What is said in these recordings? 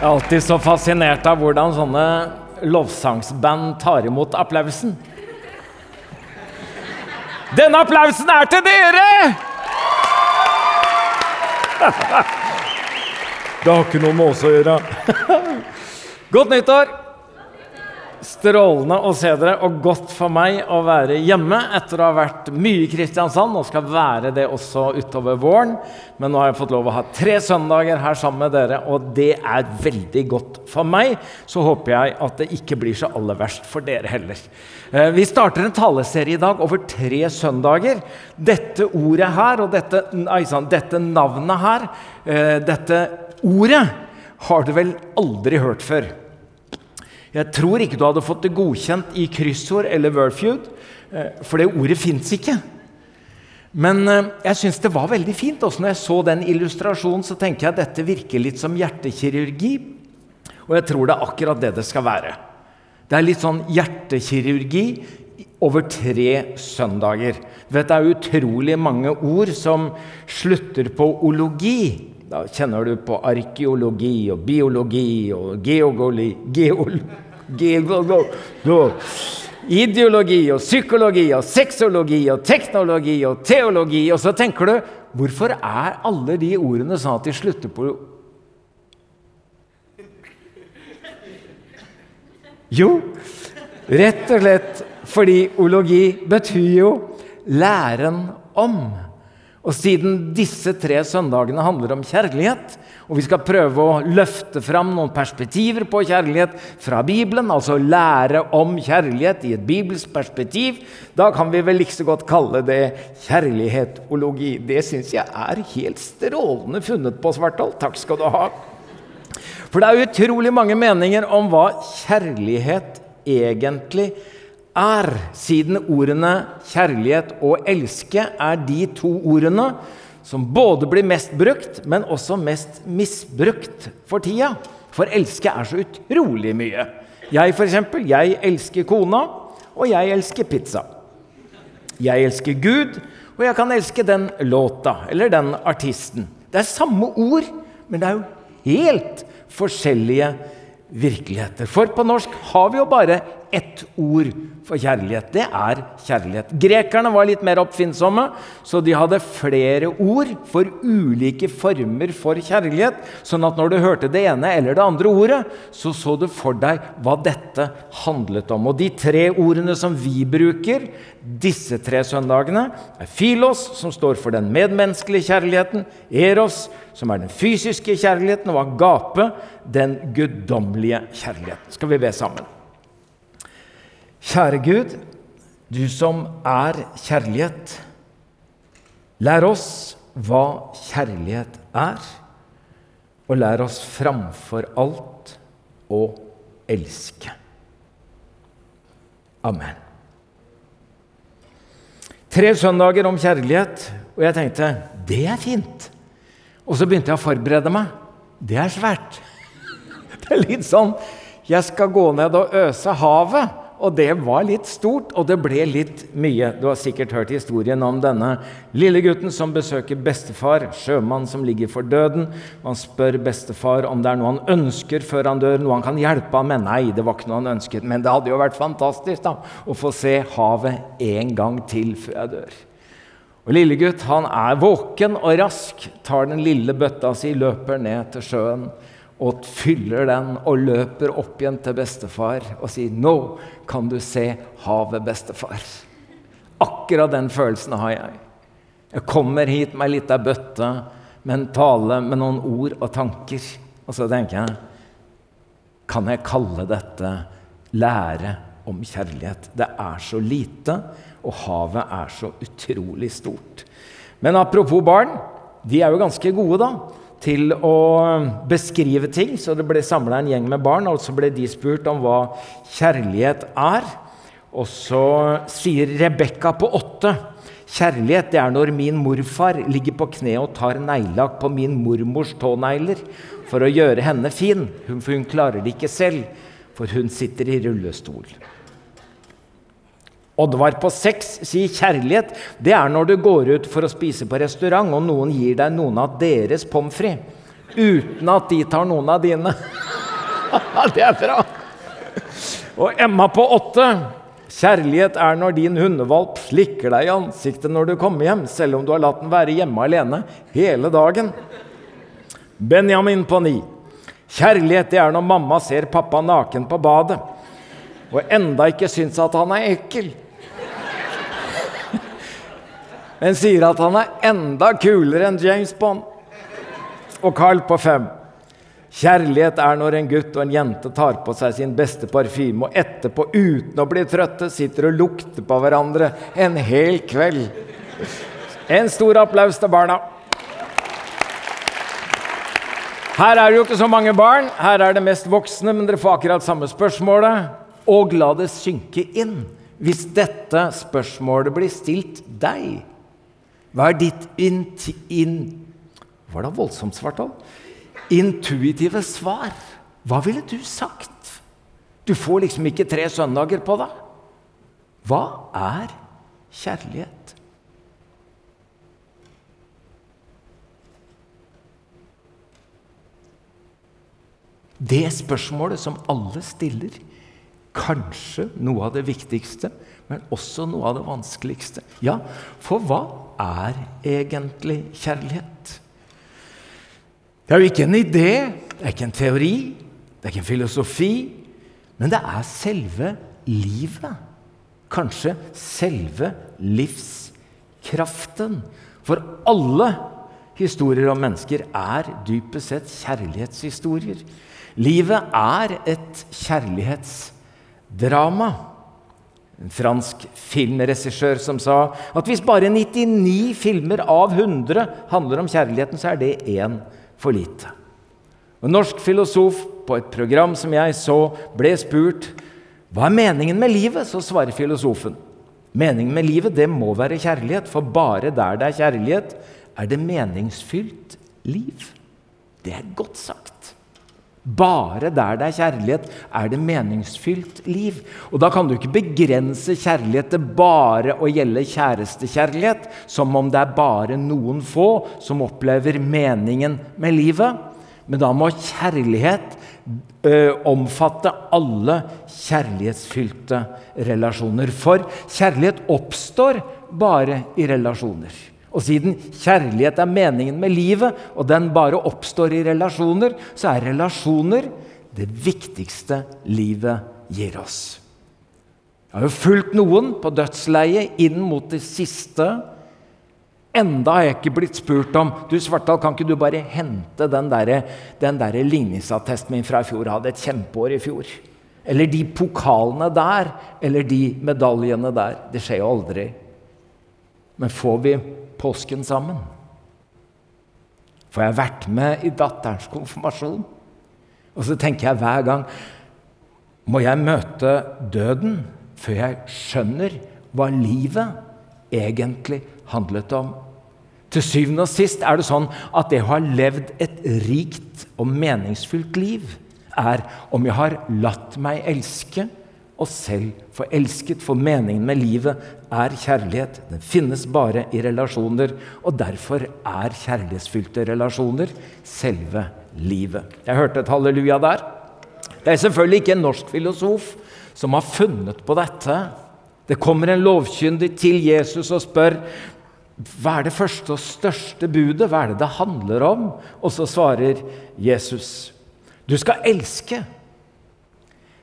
Jeg er alltid så fascinert av hvordan sånne lovsangsband tar imot applausen. Denne applausen er til dere! Det har ikke noe med oss å gjøre. Godt nyttår! Strålende å se dere, og godt for meg å være hjemme etter å ha vært mye i Kristiansand og skal være det også utover våren. Men nå har jeg fått lov å ha tre søndager her sammen med dere, og det er veldig godt for meg. Så håper jeg at det ikke blir så aller verst for dere heller. Eh, vi starter en taleserie i dag over tre søndager. Dette ordet her og dette, dette navnet her, eh, dette ordet, har du vel aldri hørt før. Jeg tror ikke du hadde fått det godkjent i kryssord eller Wordfeud, eh, for det ordet fins ikke. Men eh, jeg syns det var veldig fint. Også når jeg så den illustrasjonen, så tenker jeg at dette virker litt som hjertekirurgi. Og jeg tror det er akkurat det det skal være. Det er litt sånn hjertekirurgi over tre søndager. Du vet, Det er utrolig mange ord som slutter på ologi. Da kjenner du på arkeologi og biologi og geogoli, geol, geol, Ideologi og psykologi og sexologi og teknologi og teologi. Og så tenker du hvorfor er alle de ordene sånn at de slutter på Jo, rett og slett fordi ologi betyr jo læren om. Og siden disse tre søndagene handler om kjærlighet, og vi skal prøve å løfte fram noen perspektiver på kjærlighet fra Bibelen, altså lære om kjærlighet i et bibelsk perspektiv, da kan vi vel like så godt kalle det kjærlighetologi. Det syns jeg er helt strålende funnet på, Svartdal. Takk skal du ha. For det er utrolig mange meninger om hva kjærlighet egentlig er er, siden ordene kjærlighet og elske er de to ordene som både blir mest brukt, men også mest misbrukt for tida. For elske er så utrolig mye. Jeg, eksempel, jeg elsker kona, og jeg elsker pizza. Jeg elsker Gud, og jeg kan elske den låta eller den artisten. Det er samme ord, men det er jo helt forskjellige virkeligheter. For på norsk har vi jo bare ett ord for kjærlighet. Det er kjærlighet. Grekerne var litt mer oppfinnsomme, så de hadde flere ord for ulike former for kjærlighet. Sånn at når du hørte det ene eller det andre ordet, så så du for deg hva dette handlet om. Og de tre ordene som vi bruker disse tre søndagene, er filos, som står for den medmenneskelige kjærligheten, eros, som er den fysiske kjærligheten, og agape, den guddommelige kjærligheten. Skal vi be sammen? Kjære Gud, du som er kjærlighet. Lær oss hva kjærlighet er, og lær oss framfor alt å elske. Amen. Tre søndager om kjærlighet, og jeg tenkte det er fint. Og så begynte jeg å forberede meg. Det er svært. Det er litt sånn Jeg skal gå ned og øse havet. Og det var litt stort, og det ble litt mye. Du har sikkert hørt historien om denne lille gutten som besøker bestefar, sjømann som ligger for døden. Han spør bestefar om det er noe han ønsker før han dør, noe han kan hjelpe ham med. Nei, det var ikke noe han ønsket, men det hadde jo vært fantastisk da, å få se havet en gang til før jeg dør. Og Lillegutt han er våken og rask, tar den lille bøtta si, løper ned til sjøen og fyller den og løper opp igjen til bestefar og sier 'Nå kan du se havet, bestefar'. Akkurat den følelsen har jeg. Jeg kommer hit med ei lita bøtte med en tale med noen ord og tanker. Og så tenker jeg Kan jeg kalle dette lære om kjærlighet? Det er så lite, og havet er så utrolig stort. Men apropos barn, de er jo ganske gode, da til å beskrive ting. Så det ble samla en gjeng med barn, og så ble de spurt om hva kjærlighet er. Og så sier Rebekka på åtte Kjærlighet det er når min morfar ligger på kne og tar neglelakk på min mormors tånegler for å gjøre henne fin, for hun klarer det ikke selv, for hun sitter i rullestol. Oddvar på seks sier kjærlighet det er når du går ut for å spise på restaurant, og noen gir deg noen av deres pommes frites uten at de tar noen av dine. det er bra! Og Emma på åtte. Kjærlighet er når din hundevalp slikker deg i ansiktet når du kommer hjem, selv om du har latt den være hjemme alene hele dagen. Benjamin på ni. Kjærlighet det er når mamma ser pappa naken på badet og enda ikke syns at han er ekkel. Men sier at han er enda kulere enn James Bond. Og Carl på fem. Kjærlighet er når en gutt og en jente tar på seg sin beste parfyme, og etterpå, uten å bli trøtte, sitter og lukter på hverandre en hel kveld. En stor applaus til barna. Her er det jo ikke så mange barn. Her er det mest voksne, men dere får akkurat samme spørsmålet. Og la det synke inn hvis dette spørsmålet blir stilt deg. Hva er ditt inti... In, var det voldsomt, Svartdal? Intuitive svar. Hva ville du sagt? Du får liksom ikke tre søndager på deg. Hva er kjærlighet? Det spørsmålet som alle stiller, kanskje noe av det viktigste, men også noe av det vanskeligste. Ja, for hva er egentlig kjærlighet? Det er jo ikke en idé, det er ikke en teori, det er ikke en filosofi, men det er selve livet. Kanskje selve livskraften. For alle historier om mennesker er dypest sett kjærlighetshistorier. Livet er et kjærlighetsdrama. En fransk filmregissør som sa at hvis bare 99 filmer av 100 handler om kjærligheten, så er det én for lite. En norsk filosof på et program som jeg så, ble spurt hva er meningen med livet. Så svarer filosofen meningen med livet det må være kjærlighet, for bare der det er kjærlighet, er det meningsfylt liv. Det er godt sagt. Bare der det er kjærlighet, er det meningsfylt liv. Og Da kan du ikke begrense kjærlighet til bare å gjelde kjærestekjærlighet, som om det er bare noen få som opplever meningen med livet. Men da må kjærlighet ø, omfatte alle kjærlighetsfylte relasjoner. For kjærlighet oppstår bare i relasjoner. Og siden kjærlighet er meningen med livet, og den bare oppstår i relasjoner, så er relasjoner det viktigste livet gir oss. Jeg har jo fulgt noen på dødsleiet inn mot det siste. Enda har jeg ikke blitt spurt om du Svartdal, kan ikke du bare hente den der, den der ligningsattesten min fra i fjor? Jeg hadde et kjempeår i fjor. Eller de pokalene der, eller de medaljene der. Det skjer jo aldri. Men får vi påsken sammen. For jeg har vært med i datterens konfirmasjon. Og så tenker jeg hver gang Må jeg møte døden før jeg skjønner hva livet egentlig handlet om? Til syvende og sist er det sånn at det å ha levd et rikt og meningsfylt liv, er om jeg har latt meg elske og selv forelsket, elsket, for meningen med livet er kjærlighet. Den finnes bare i relasjoner, og derfor er kjærlighetsfylte relasjoner selve livet. Jeg hørte et halleluja der. Det er selvfølgelig ikke en norsk filosof som har funnet på dette. Det kommer en lovkyndig til Jesus og spør hva er det første og største budet, hva er det det handler om? Og så svarer Jesus, du skal elske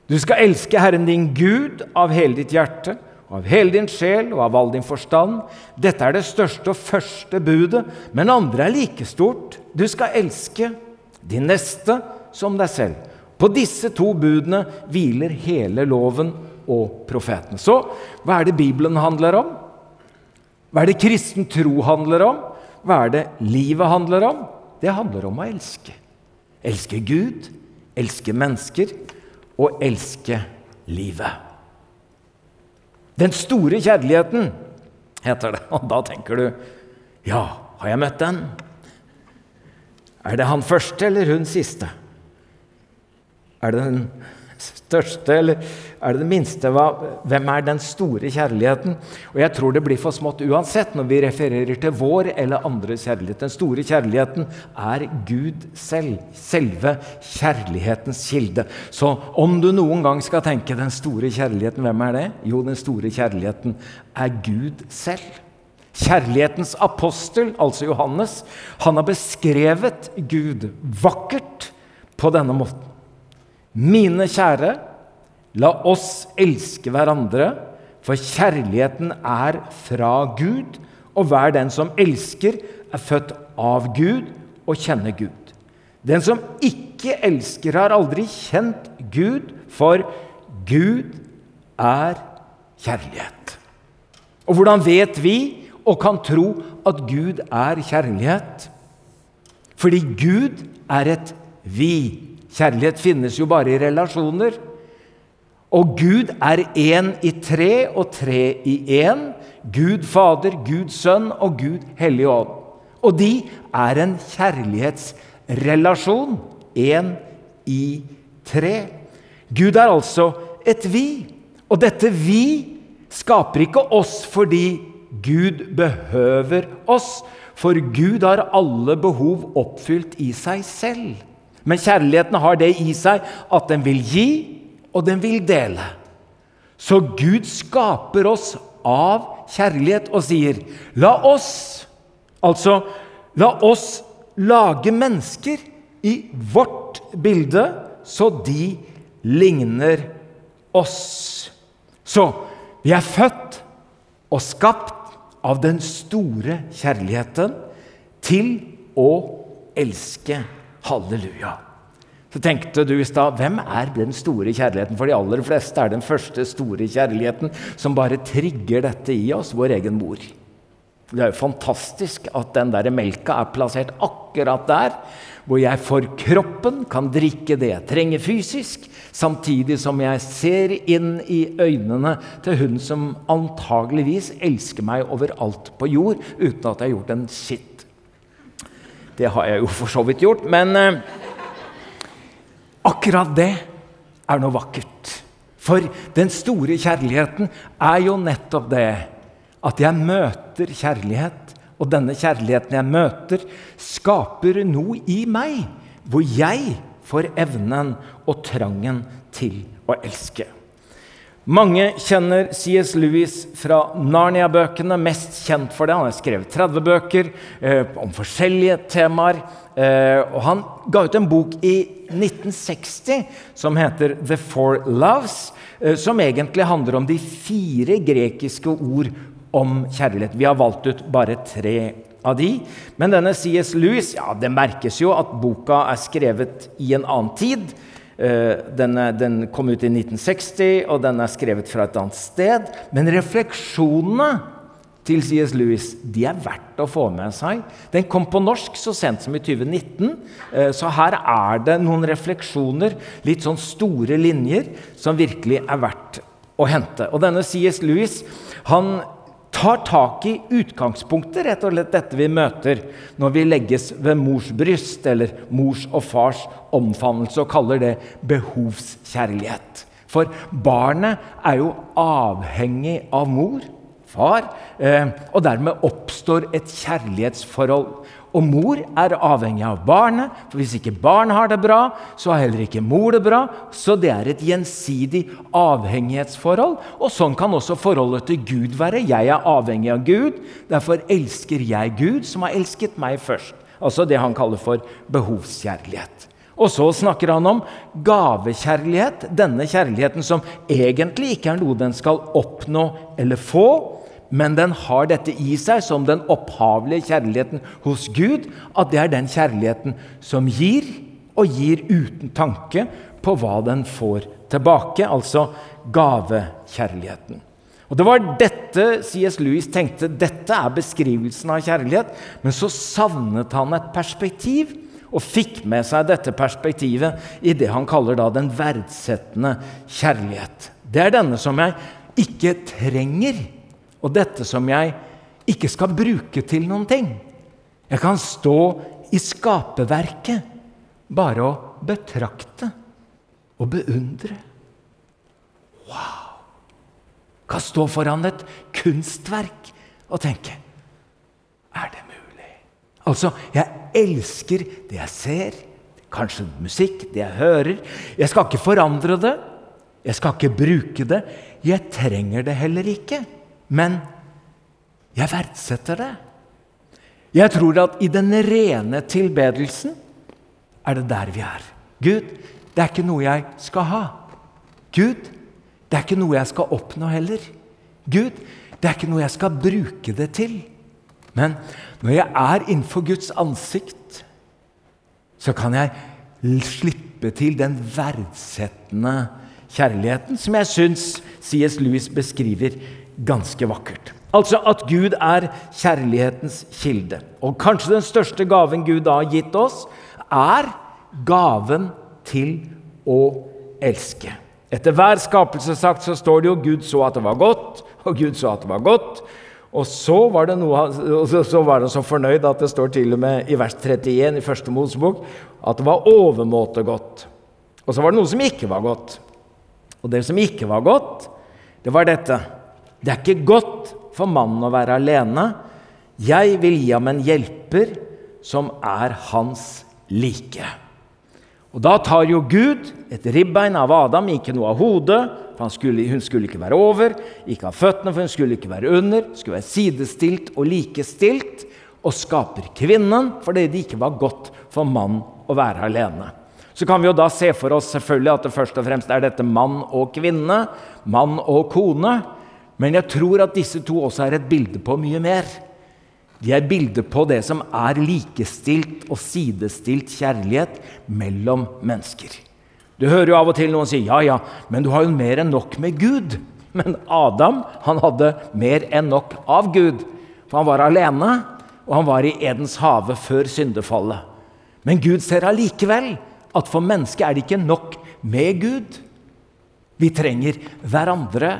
du skal elske Herren din Gud av hele ditt hjerte, av hele din sjel og av all din forstand. Dette er det største og første budet, men andre er like stort. Du skal elske din neste som deg selv. På disse to budene hviler hele loven og profetene. Så hva er det Bibelen handler om? Hva er det kristen tro handler om? Hva er det livet handler om? Det handler om å elske. Elske Gud, elske mennesker å elske livet. Den store kjærligheten, heter det. Og da tenker du Ja, har jeg møtt den? Er det han første eller hun siste? Er det den største, eller er det det minste? Hva, hvem er den store kjærligheten? Og Jeg tror det blir for smått uansett når vi refererer til vår eller andres kjærlighet. Den store kjærligheten er Gud selv. Selve kjærlighetens kilde. Så om du noen gang skal tenke den store kjærligheten, hvem er det? Jo, den store kjærligheten er Gud selv. Kjærlighetens apostel, altså Johannes, han har beskrevet Gud vakkert på denne måten. Mine kjære, la oss elske hverandre, for kjærligheten er fra Gud, og hver den som elsker, er født av Gud og kjenner Gud. Den som ikke elsker, har aldri kjent Gud, for Gud er kjærlighet. Og hvordan vet vi og kan tro at Gud er kjærlighet? Fordi Gud er et vi. Kjærlighet finnes jo bare i relasjoner. Og Gud er én i tre og tre i én. Gud Fader, Gud Sønn og Gud Hellige Ånd. Og de er en kjærlighetsrelasjon. Én i tre. Gud er altså et vi. Og dette vi skaper ikke oss fordi Gud behøver oss, for Gud har alle behov oppfylt i seg selv. Men kjærligheten har det i seg at den vil gi, og den vil dele. Så Gud skaper oss av kjærlighet og sier, 'La oss' Altså, la oss lage mennesker i vårt bilde, så de ligner oss. Så vi er født og skapt av den store kjærligheten til å elske Halleluja. Så tenkte du i stad hvem er den store kjærligheten? For de aller fleste er den første store kjærligheten som bare trigger dette i oss, vår egen mor. Det er jo fantastisk at den der melka er plassert akkurat der, hvor jeg for kroppen kan drikke det jeg trenger fysisk, samtidig som jeg ser inn i øynene til hun som antageligvis elsker meg overalt på jord, uten at jeg har gjort en skitt det har jeg jo for så vidt gjort. Men eh, akkurat det er noe vakkert. For den store kjærligheten er jo nettopp det at jeg møter kjærlighet. Og denne kjærligheten jeg møter, skaper noe i meg, hvor jeg får evnen og trangen til å elske. Mange kjenner C.S. Lewis fra Narnia-bøkene, mest kjent for det. Han har skrevet 30 bøker eh, om forskjellige temaer. Eh, og han ga ut en bok i 1960 som heter 'The Four Loves', eh, som egentlig handler om de fire grekiske ord om kjærlighet. Vi har valgt ut bare tre av de. Men denne C.S. Lewis ja, Det merkes jo at boka er skrevet i en annen tid. Eh, den, den, kom ut i 1960, og den er skrevet fra et annet sted. Men refleksjonene til C.S. Lewis de er verdt å få med seg. Den kom på norsk så sent som i 2019, eh, så her er det noen refleksjoner, litt sånn store linjer, som virkelig er verdt å hente. Og denne C.S. Lewis han tar tak i utgangspunktet, rett og slett dette vi møter når vi legges ved mors bryst eller mors og fars omfavnelse, og kaller det behovskjærlighet. For barnet er jo avhengig av mor, far, eh, og dermed oppstår et kjærlighetsforhold. Og mor er avhengig av barnet, for hvis ikke barn har det bra, så har heller ikke mor det bra. Så det er et gjensidig avhengighetsforhold. Og sånn kan også forholdet til Gud være. Jeg er avhengig av Gud, derfor elsker jeg Gud, som har elsket meg først. Altså det han kaller for behovskjærlighet. Og så snakker han om gavekjærlighet, denne kjærligheten som egentlig ikke er noe den skal oppnå eller få, men den har dette i seg som den opphavlige kjærligheten hos Gud, at det er den kjærligheten som gir, og gir uten tanke på hva den får tilbake, altså gavekjærligheten. Og Det var dette C.S. Lewis tenkte dette er beskrivelsen av kjærlighet. Men så savnet han et perspektiv, og fikk med seg dette perspektivet i det han kaller da den verdsettende kjærlighet. Det er denne som jeg ikke trenger og dette som jeg ikke skal bruke til noen ting. Jeg kan stå i skaperverket, bare å betrakte. og beundre. Wow! Kan stå foran et kunstverk og tenke Er det mulig? Altså, jeg elsker det jeg ser, kanskje musikk, det jeg hører. Jeg skal ikke forandre det. Jeg skal ikke bruke det. Jeg trenger det heller ikke. Men jeg verdsetter det. Jeg tror at i den rene tilbedelsen er det der vi er. Gud, det er ikke noe jeg skal ha. Gud, det er ikke noe jeg skal oppnå heller. Gud, det er ikke noe jeg skal bruke det til. Men når jeg er innenfor Guds ansikt, så kan jeg slippe til den verdsettende kjærligheten som jeg syns C.S. Lewis beskriver ganske vakkert. Altså at Gud er kjærlighetens kilde. Og kanskje den største gaven Gud har gitt oss, er gaven til å elske. Etter hver skapelse sagt så står det jo 'Gud så at det var godt', og Gud så at det var godt. Og så var, noe, så var han så fornøyd at det står til og med i vers 31 i første Mosebok at det var overmåte godt. Og så var det noe som ikke var godt. Og det som ikke var godt, det var dette. Det er ikke godt for mannen å være alene. Jeg vil gi ham en hjelper som er hans like. Og Da tar jo Gud et ribbein av Adam, ikke noe av hodet. for skulle, Hun skulle ikke være over, ikke av føttene, for hun skulle ikke være under. Skulle være sidestilt og likestilt. Og skaper kvinnen fordi det ikke var godt for mann å være alene. Så kan vi jo da se for oss selvfølgelig at det først og fremst er dette mann og kvinne, mann og kone. Men jeg tror at disse to også er et bilde på mye mer. De er bilder på det som er likestilt og sidestilt kjærlighet mellom mennesker. Du hører jo av og til noen si ja, ja, men du har jo mer enn nok med Gud. Men Adam han hadde mer enn nok av Gud. For han var alene, og han var i Edens hage før syndefallet. Men Gud ser allikevel at for mennesket er det ikke nok med Gud. Vi trenger hverandre.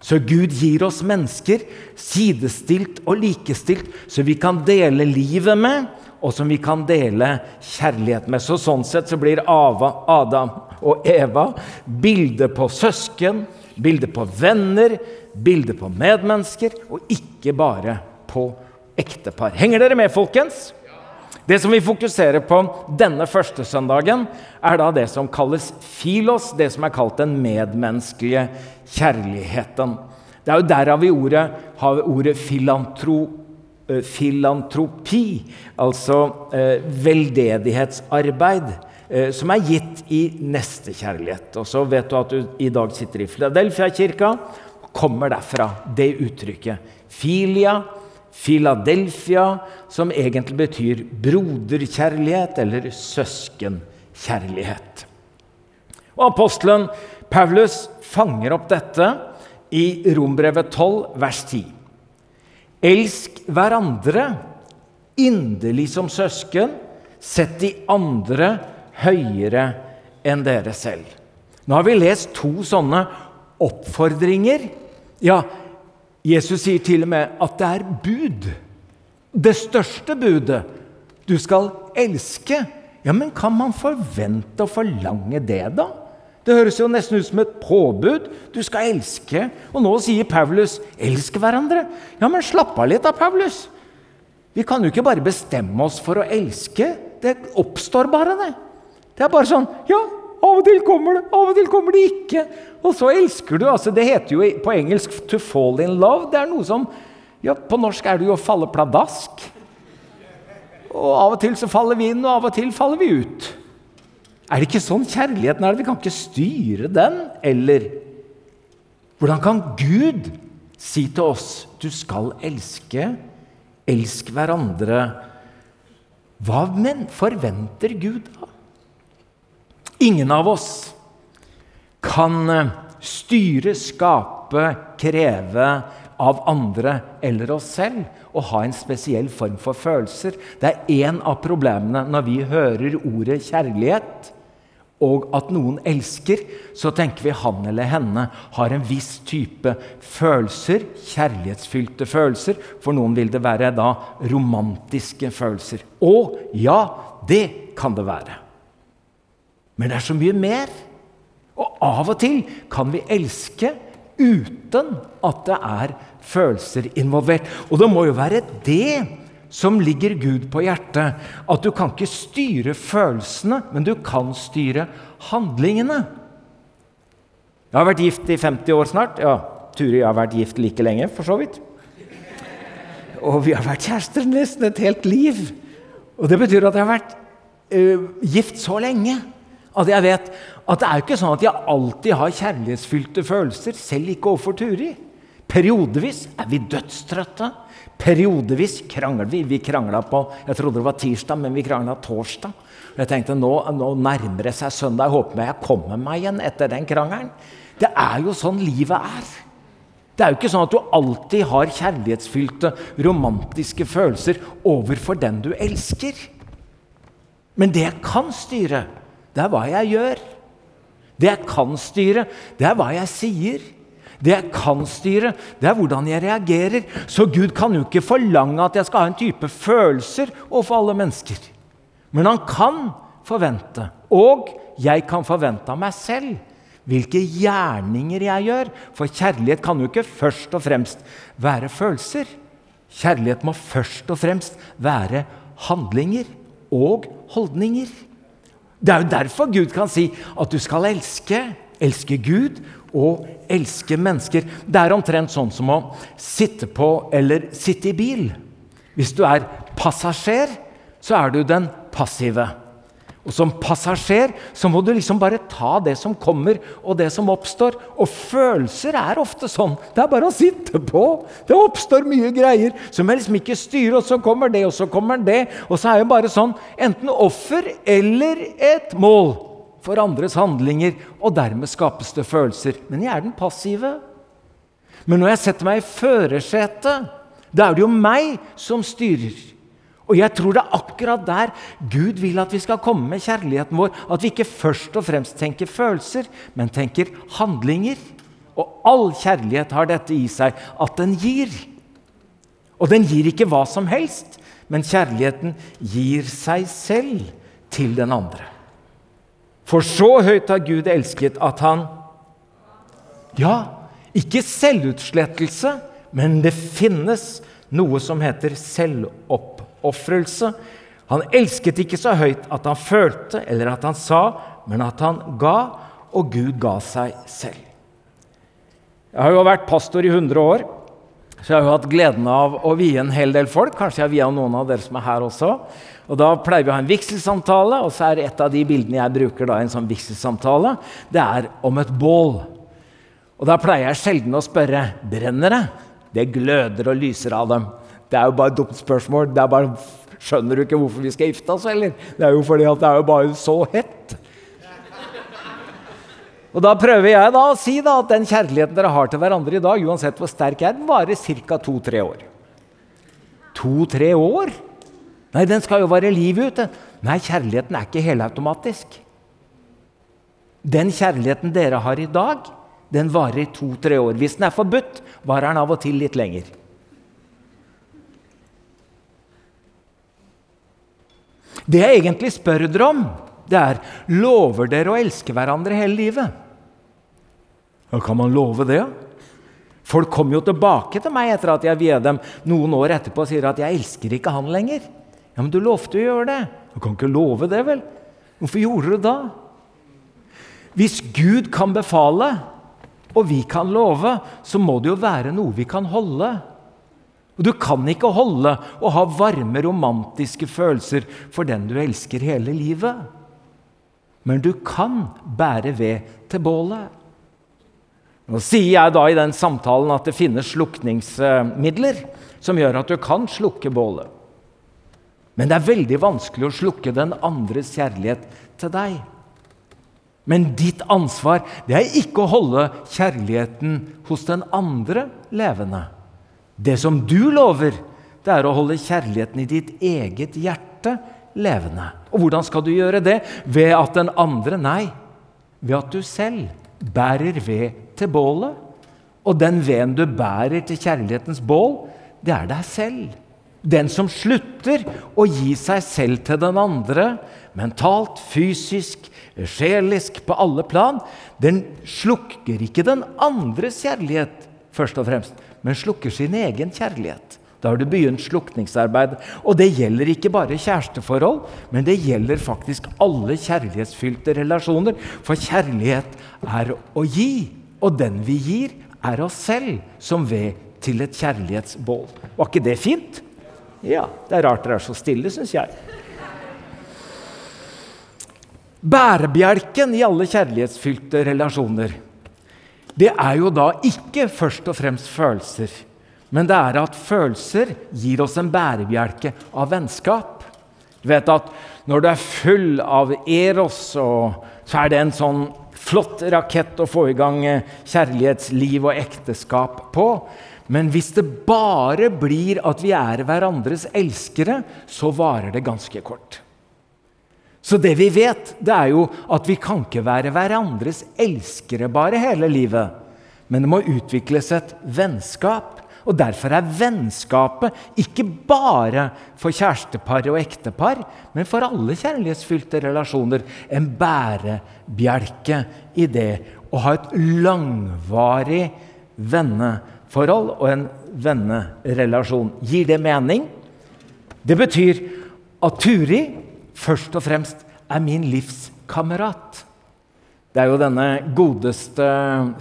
Så Gud gir oss mennesker sidestilt og likestilt, så vi kan dele livet med, og som vi kan dele kjærlighet med. Så Sånn sett så blir Ava, Adam og Eva bildet på søsken, bildet på venner, bildet på medmennesker, og ikke bare på ektepar. Henger dere med, folkens? Det som vi fokuserer på denne første søndagen, er da det som kalles filos, det som er kalt den medmenneskelige kjærligheten. Det er jo derav vi ordet, har ordet filantro, eh, filantropi, altså eh, veldedighetsarbeid, eh, som er gitt i nestekjærlighet. Og så vet du at du i dag sitter i Philadelphia-kirka. Kommer derfra, det uttrykket. Filia, Philadelphia, som egentlig betyr broderkjærlighet eller søskenkjærlighet. Og Apostelen Paulus fanger opp dette i Rombrevet 12, vers 10. Elsk hverandre inderlig som søsken. Sett de andre høyere enn dere selv. Nå har vi lest to sånne oppfordringer. Ja, Jesus sier til og med at det er bud. Det største budet. Du skal elske. Ja, men kan man forvente å forlange det, da? Det høres jo nesten ut som et påbud. Du skal elske. Og nå sier Paulus 'elsk hverandre'. Ja, men slapp av litt da, Paulus. Vi kan jo ikke bare bestemme oss for å elske. Det oppstår bare, det. Det er bare sånn Ja, av og til kommer det, av og til kommer det ikke. Og så elsker du. altså Det heter jo på engelsk 'to fall in love'. Det er noe som ja, På norsk er det jo å falle pladask. Og av og til så faller vi inn, og av og til faller vi ut. Er det ikke sånn kjærligheten er? Vi kan ikke styre den. Eller hvordan kan Gud si til oss 'du skal elske', elsk hverandre? Hva forventer Gud da? Ingen av oss kan eh, styre, skape, kreve av andre eller oss selv å ha en spesiell form for følelser. Det er en av problemene når vi hører ordet kjærlighet, og at noen elsker, så tenker vi han eller henne har en viss type følelser, kjærlighetsfylte følelser. For noen vil det være da romantiske følelser. Og ja, det kan det være. Men det er så mye mer. Og av og til kan vi elske uten at det er følelser involvert. Og det må jo være det som ligger Gud på hjertet. At du kan ikke styre følelsene, men du kan styre handlingene. Jeg har vært gift i 50 år snart. Ja, Turi har vært gift like lenge, for så vidt. Og vi har vært kjærester nesten et helt liv. Og det betyr at jeg har vært uh, gift så lenge at jeg vet at det er jo ikke sånn at jeg alltid har kjærlighetsfylte følelser, selv ikke overfor Turi. Periodevis er vi dødstrøtte. Periodevis krangler vi. Vi krangla på jeg trodde det var tirsdag, men vi krangla torsdag. Jeg tenkte nå, nå nærmer det seg søndag. Jeg håper jeg kommer meg igjen etter den krangelen. Det er jo sånn livet er. Det er jo ikke sånn at du alltid har kjærlighetsfylte, romantiske følelser overfor den du elsker. Men det jeg kan styre, det er hva jeg gjør. Det jeg kan styre, det er hva jeg sier. Det jeg kan styre, det er hvordan jeg reagerer. Så Gud kan jo ikke forlange at jeg skal ha en type følelser overfor alle mennesker. Men han kan forvente, og jeg kan forvente av meg selv, hvilke gjerninger jeg gjør. For kjærlighet kan jo ikke først og fremst være følelser. Kjærlighet må først og fremst være handlinger og holdninger. Det er jo derfor Gud kan si at du skal elske. Elske Gud og elske mennesker. Det er omtrent sånn som å sitte på eller sitte i bil. Hvis du er passasjer, så er du den passive. Og Som passasjer så må du liksom bare ta det som kommer, og det som oppstår. Og følelser er ofte sånn. Det er bare å sitte på. Det oppstår mye greier som jeg liksom ikke styrer, og så kommer det, og så kommer det. Og så er jeg bare sånn enten offer eller et mål for andres handlinger. Og dermed skapes det følelser. Men jeg er den passive. Men når jeg setter meg i førersetet, da er det jo meg som styrer. Og jeg tror det er akkurat der Gud vil at vi skal komme med kjærligheten vår. At vi ikke først og fremst tenker følelser, men tenker handlinger. Og all kjærlighet har dette i seg, at den gir. Og den gir ikke hva som helst, men kjærligheten gir seg selv til den andre. For så høyt har Gud elsket at han Ja, ikke selvutslettelse, men det finnes noe som heter selvoppofrelse. Han elsket ikke så høyt at han følte eller at han sa, men at han ga, og Gud ga seg selv. Jeg har jo vært pastor i 100 år, så jeg har jo hatt gleden av å vie en hel del folk. Kanskje jeg vier noen av dere som er her også. Og Da pleier vi å ha en vigselsamtale, og så er et av de bildene jeg bruker da en sånn vigselsamtale, det er om et bål. Og Da pleier jeg sjelden å spørre brenner det. Det gløder og lyser av dem. Det er jo bare et dumt spørsmål. Det er bare, Skjønner du ikke hvorfor vi skal gifte oss, eller? Det er jo fordi at det er jo bare så hett. Og Da prøver jeg da å si da at den kjærligheten dere har til hverandre i dag, uansett hvor sterk er, den varer ca. to-tre år. To-tre år? Nei, den skal jo vare livet ut. Nei, kjærligheten er ikke helautomatisk. Den kjærligheten dere har i dag, den varer to-tre år. Hvis den er forbudt, varer den av og til litt lenger. Det jeg egentlig spør dere om, det er lover dere å elske hverandre hele livet. Ja, kan man love det? Folk kommer jo tilbake til meg etter at jeg viet dem noen år etterpå og sier at 'jeg elsker ikke han lenger'. Ja, Men du lovte å gjøre det. Du kan ikke love det, vel? Hvorfor gjorde du det da? Hvis Gud kan befale, og vi kan love, så må det jo være noe vi kan holde. Og Du kan ikke holde og ha varme, romantiske følelser for den du elsker hele livet. Men du kan bære ved til bålet. Nå sier jeg da i den samtalen at det finnes slukningsmidler som gjør at du kan slukke bålet. Men det er veldig vanskelig å slukke den andres kjærlighet til deg. Men ditt ansvar det er ikke å holde kjærligheten hos den andre levende. Det som du lover, det er å holde kjærligheten i ditt eget hjerte levende. Og hvordan skal du gjøre det? Ved at den andre Nei, ved at du selv bærer ved til bålet. Og den veden du bærer til kjærlighetens bål, det er deg selv. Den som slutter å gi seg selv til den andre, mentalt, fysisk, sjelisk, på alle plan. Den slukker ikke den andres kjærlighet, først og fremst, men slukker sin egen kjærlighet. Da har du begynt slukningsarbeid. Og det gjelder ikke bare kjæresteforhold, men det gjelder faktisk alle kjærlighetsfylte relasjoner. For kjærlighet er å gi, og den vi gir, er oss selv som ved til et kjærlighetsbål. Var ikke det fint? Ja. Det er rart dere er så stille, syns jeg. Bærebjelken i alle kjærlighetsfylte relasjoner, det er jo da ikke først og fremst følelser, men det er at følelser gir oss en bærebjelke av vennskap. Du vet at når du er full av eros, så er det en sånn flott rakett å få i gang kjærlighetsliv og ekteskap på. Men hvis det bare blir at vi er hverandres elskere, så varer det ganske kort. Så det vi vet, det er jo at vi kan ikke være hverandres elskere bare hele livet. Men det må utvikles et vennskap. Og Derfor er vennskapet ikke bare for kjærestepar og ektepar, men for alle kjærlighetsfylte relasjoner en bærebjelke i det å ha et langvarig venneforhold og en vennerelasjon. Gir det mening? Det betyr at Turi først og fremst er min livskamerat. Det er jo denne godeste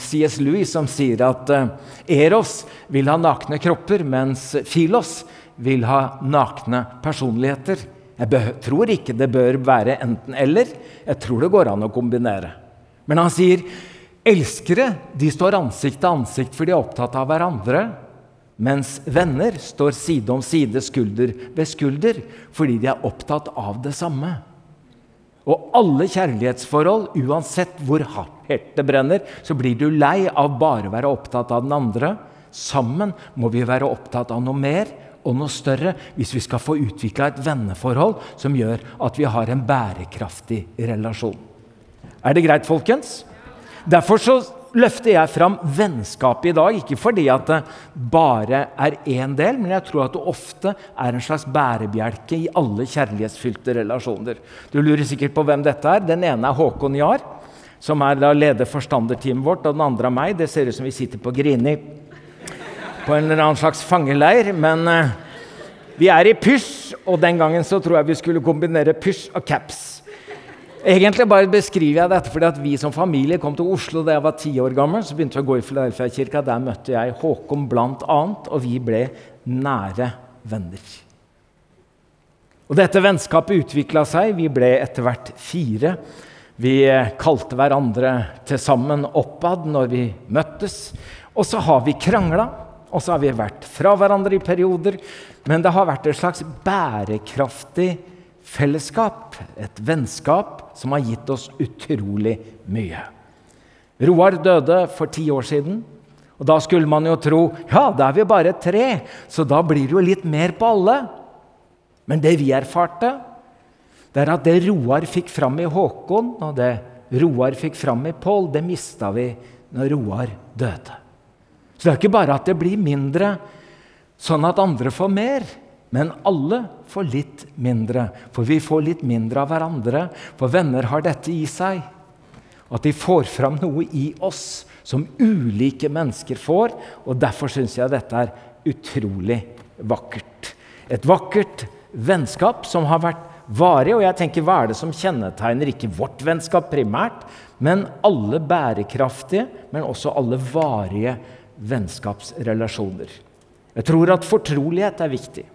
C.S. Louis som sier at eh, Eros vil ha nakne kropper, mens Filos vil ha nakne personligheter. Jeg tror ikke det bør være enten-eller. Jeg tror det går an å kombinere. Men han sier Elskere de står ansikt til ansikt for de er opptatt av hverandre. Mens venner står side om side, skulder ved skulder, fordi de er opptatt av det samme. Og alle kjærlighetsforhold, uansett hvor hardt det brenner, så blir du lei av bare å være opptatt av den andre. Sammen må vi være opptatt av noe mer og noe større hvis vi skal få utvikla et venneforhold som gjør at vi har en bærekraftig relasjon. Er det greit, folkens? Derfor så løfter jeg fram vennskapet i dag, ikke fordi at det bare er én del, men jeg tror at det ofte er en slags bærebjelke i alle kjærlighetsfylte relasjoner. Du lurer sikkert på hvem dette er. Den ene er Håkon Jahr, som er da leder forstanderteamet vårt, og den andre er meg. Det ser ut som vi sitter på Grini på en eller annen slags fangeleir. Men uh, vi er i pysj, og den gangen så tror jeg vi skulle kombinere pysj og caps. Egentlig bare beskriver jeg dette fordi at vi som familie kom til Oslo da jeg var ti år gammel. Så begynte vi å gå i Filadelfia-kirka. Der møtte jeg Håkon bl.a., og vi ble nære venner. Og Dette vennskapet utvikla seg. Vi ble etter hvert fire. Vi kalte hverandre til sammen oppad når vi møttes. Og så har vi krangla, og så har vi vært fra hverandre i perioder. Men det har vært et slags bærekraftig fellesskap, et vennskap, som har gitt oss utrolig mye. Roar døde for ti år siden. Og Da skulle man jo tro ja, da er vi bare tre, så da blir det jo litt mer på alle. Men det vi erfarte, det er at det Roar fikk fram i Håkon, og det Roar fikk fram i Pål, det mista vi når Roar døde. Så det er ikke bare at det blir mindre sånn at andre får mer. Men alle får litt mindre, for vi får litt mindre av hverandre. For venner har dette i seg. At de får fram noe i oss som ulike mennesker får. Og derfor syns jeg dette er utrolig vakkert. Et vakkert vennskap som har vært varig. Og jeg tenker, hva er det som kjennetegner ikke vårt vennskap primært, men alle bærekraftige, men også alle varige vennskapsrelasjoner? Jeg tror at fortrolighet er viktig.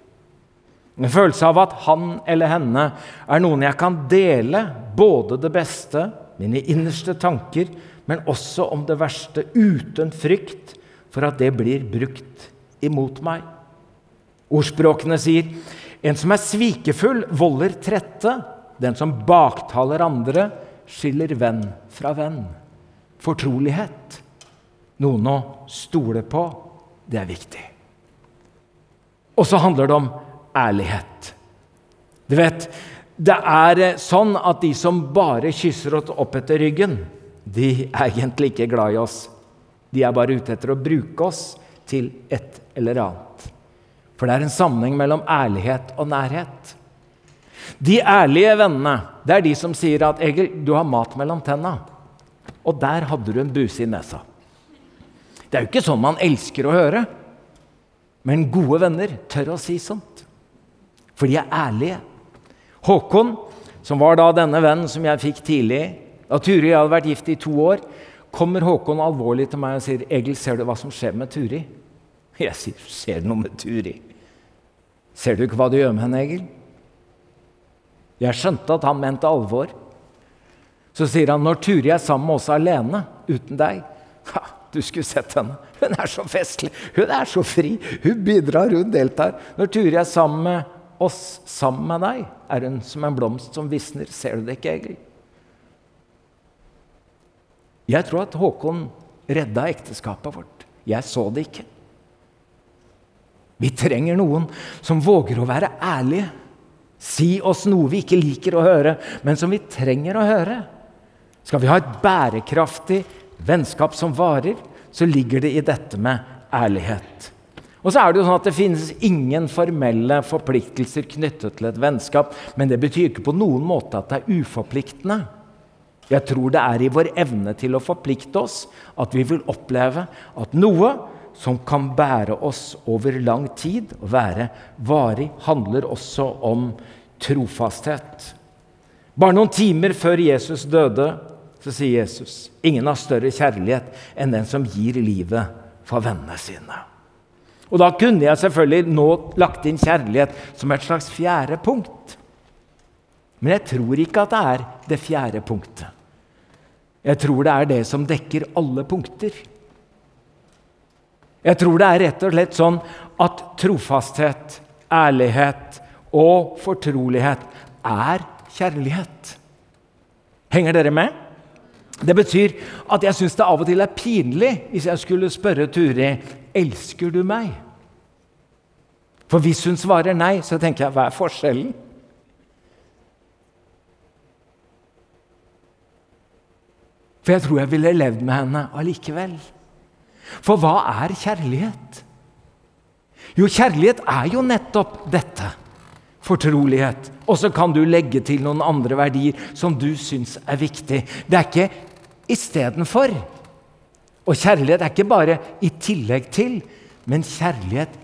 En følelse av at han eller henne er noen jeg kan dele både det beste, mine innerste tanker, men også om det verste, uten frykt for at det blir brukt imot meg. Ordspråkene sier en som er svikefull, volder trette. Den som baktaler andre, skiller venn fra venn. Fortrolighet, noen å stole på, det er viktig. Og så handler det om ærlighet. Du vet, det er eh, sånn at de som bare kysser oss opp etter ryggen, de er egentlig ikke glad i oss. De er bare ute etter å bruke oss til et eller annet. For det er en sammenheng mellom ærlighet og nærhet. De ærlige vennene, det er de som sier at 'Egil, du har mat mellom tenna'. Og der hadde du en buse i nesa. Det er jo ikke sånn man elsker å høre. Men gode venner tør å si sånt. For de er ærlige. Håkon, som var da denne vennen som jeg fikk tidlig Da Turi og jeg hadde vært gift i to år, kommer Håkon alvorlig til meg og sier 'Egil, ser du hva som skjer med Turi?' Jeg sier 'Ser du noe med Turi?' 'Ser du ikke hva du gjør med henne, Egil?' Jeg skjønte at han mente alvor. Så sier han når Turi er sammen med oss alene, uten deg ha, Du skulle sett henne. Hun er så festlig. Hun er så fri. Hun bidrar, hun deltar. Når Turi er sammen med oss, sammen med deg, er hun som en blomst som visner. Ser du det ikke, Egil? Jeg tror at Håkon redda ekteskapet vårt. Jeg så det ikke. Vi trenger noen som våger å være ærlige. Si oss noe vi ikke liker å høre, men som vi trenger å høre. Skal vi ha et bærekraftig vennskap som varer, så ligger det i dette med ærlighet. Og så er Det jo sånn at det finnes ingen formelle forpliktelser knyttet til et vennskap, men det betyr ikke på noen måte at det er uforpliktende. Jeg tror det er i vår evne til å forplikte oss at vi vil oppleve at noe som kan bære oss over lang tid og være varig, handler også om trofasthet. Bare noen timer før Jesus døde, så sier Jesus ingen har større kjærlighet enn den som gir livet for vennene sine. Og Da kunne jeg selvfølgelig nå lagt inn kjærlighet som et slags fjerde punkt. Men jeg tror ikke at det er det fjerde punktet. Jeg tror det er det som dekker alle punkter. Jeg tror det er rett og slett sånn at trofasthet, ærlighet og fortrolighet er kjærlighet. Henger dere med? Det betyr at jeg syns det av og til er pinlig hvis jeg skulle spørre Turi elsker du meg. For hvis hun svarer nei, så tenker jeg hva er forskjellen? For jeg tror jeg ville levd med henne allikevel. For hva er kjærlighet? Jo, kjærlighet er jo nettopp dette. Fortrolighet. Og så kan du legge til noen andre verdier som du syns er viktig. Det er ikke istedenfor. Og kjærlighet er ikke bare i tillegg til, men kjærlighet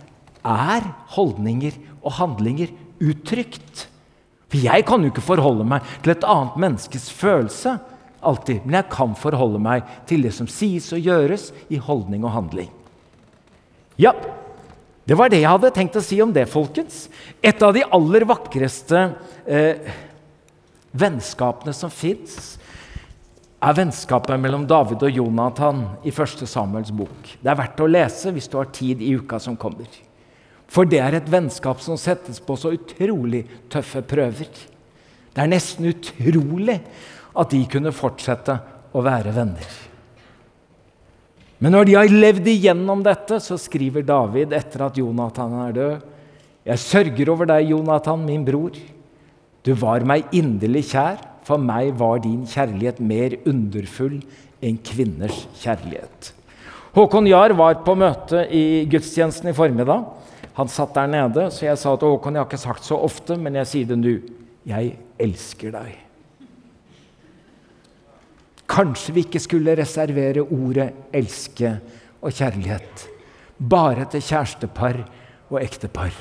er holdninger og handlinger uttrykt. For jeg kan jo ikke forholde meg til et annet menneskes følelse alltid. Men jeg kan forholde meg til det som sies og gjøres i holdning og handling. Ja, det var det jeg hadde tenkt å si om det, folkens. Et av de aller vakreste eh, vennskapene som fins, er vennskapet mellom David og Jonathan i 1. Samuels bok. Det er verdt å lese hvis du har tid i uka som kommer. For det er et vennskap som settes på så utrolig tøffe prøver. Det er nesten utrolig at de kunne fortsette å være venner. Men når de har levd igjennom dette, så skriver David etter at Jonathan er død Jeg sørger over deg, Jonathan, min bror. Du var meg inderlig kjær. For meg var din kjærlighet mer underfull enn kvinners kjærlighet. Håkon Jahr var på møte i gudstjenesten i formiddag. Han satt der nede, så jeg sa til Håkon jeg har ikke sagt så ofte, men jeg sier det nå. Jeg elsker deg. Kanskje vi ikke skulle reservere ordet 'elske' og 'kjærlighet' bare til kjærestepar og ektepar.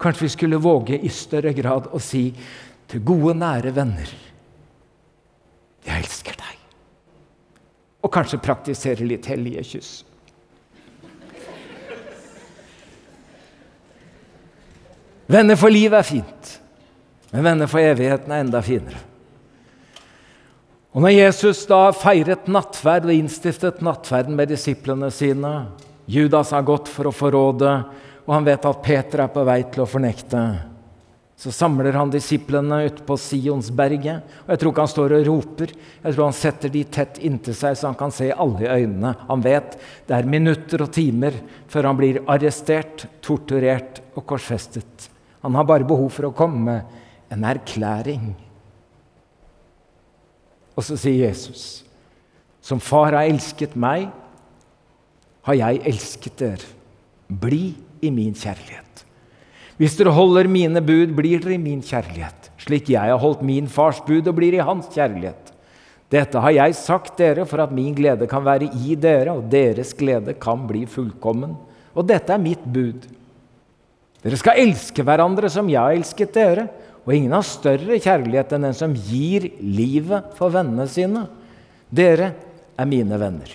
Kanskje vi skulle våge i større grad å si til gode, nære venner 'Jeg elsker deg'. Og kanskje praktisere litt hellige kyss. Venner for livet er fint, men venner for evigheten er enda finere. Og når Jesus da feiret nattverd og innstiftet nattverden med disiplene sine Judas har gått for å forråde, og han vet at Peter er på vei til å fornekte. Så samler han disiplene ute på Sionsberget. Og jeg tror ikke han står og roper. Jeg tror han setter de tett inntil seg, så han kan se alle i øynene. Han vet det er minutter og timer før han blir arrestert, torturert og korsfestet. Han har bare behov for å komme med en erklæring. Og så sier Jesus, som far har elsket meg, har jeg elsket dere. Bli i min kjærlighet. Hvis dere holder mine bud, blir dere i min kjærlighet, slik jeg har holdt min fars bud og blir i hans kjærlighet. Dette har jeg sagt dere for at min glede kan være i dere, og deres glede kan bli fullkommen. Og dette er mitt bud. Dere skal elske hverandre som jeg har elsket dere, og ingen har større kjærlighet enn den som gir livet for vennene sine. Dere er mine venner.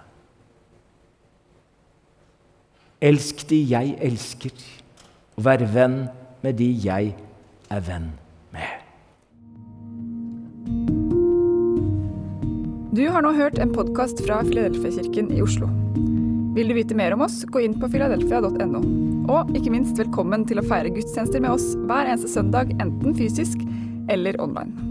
Elsk de jeg elsker, og vær venn med de jeg er venn med. Du har nå hørt en podkast fra Filadelfia-kirken i Oslo. Vil du vite mer om oss, gå inn på filadelfia.no. Og ikke minst velkommen til å feire gudstjenester med oss hver eneste søndag, enten fysisk eller online.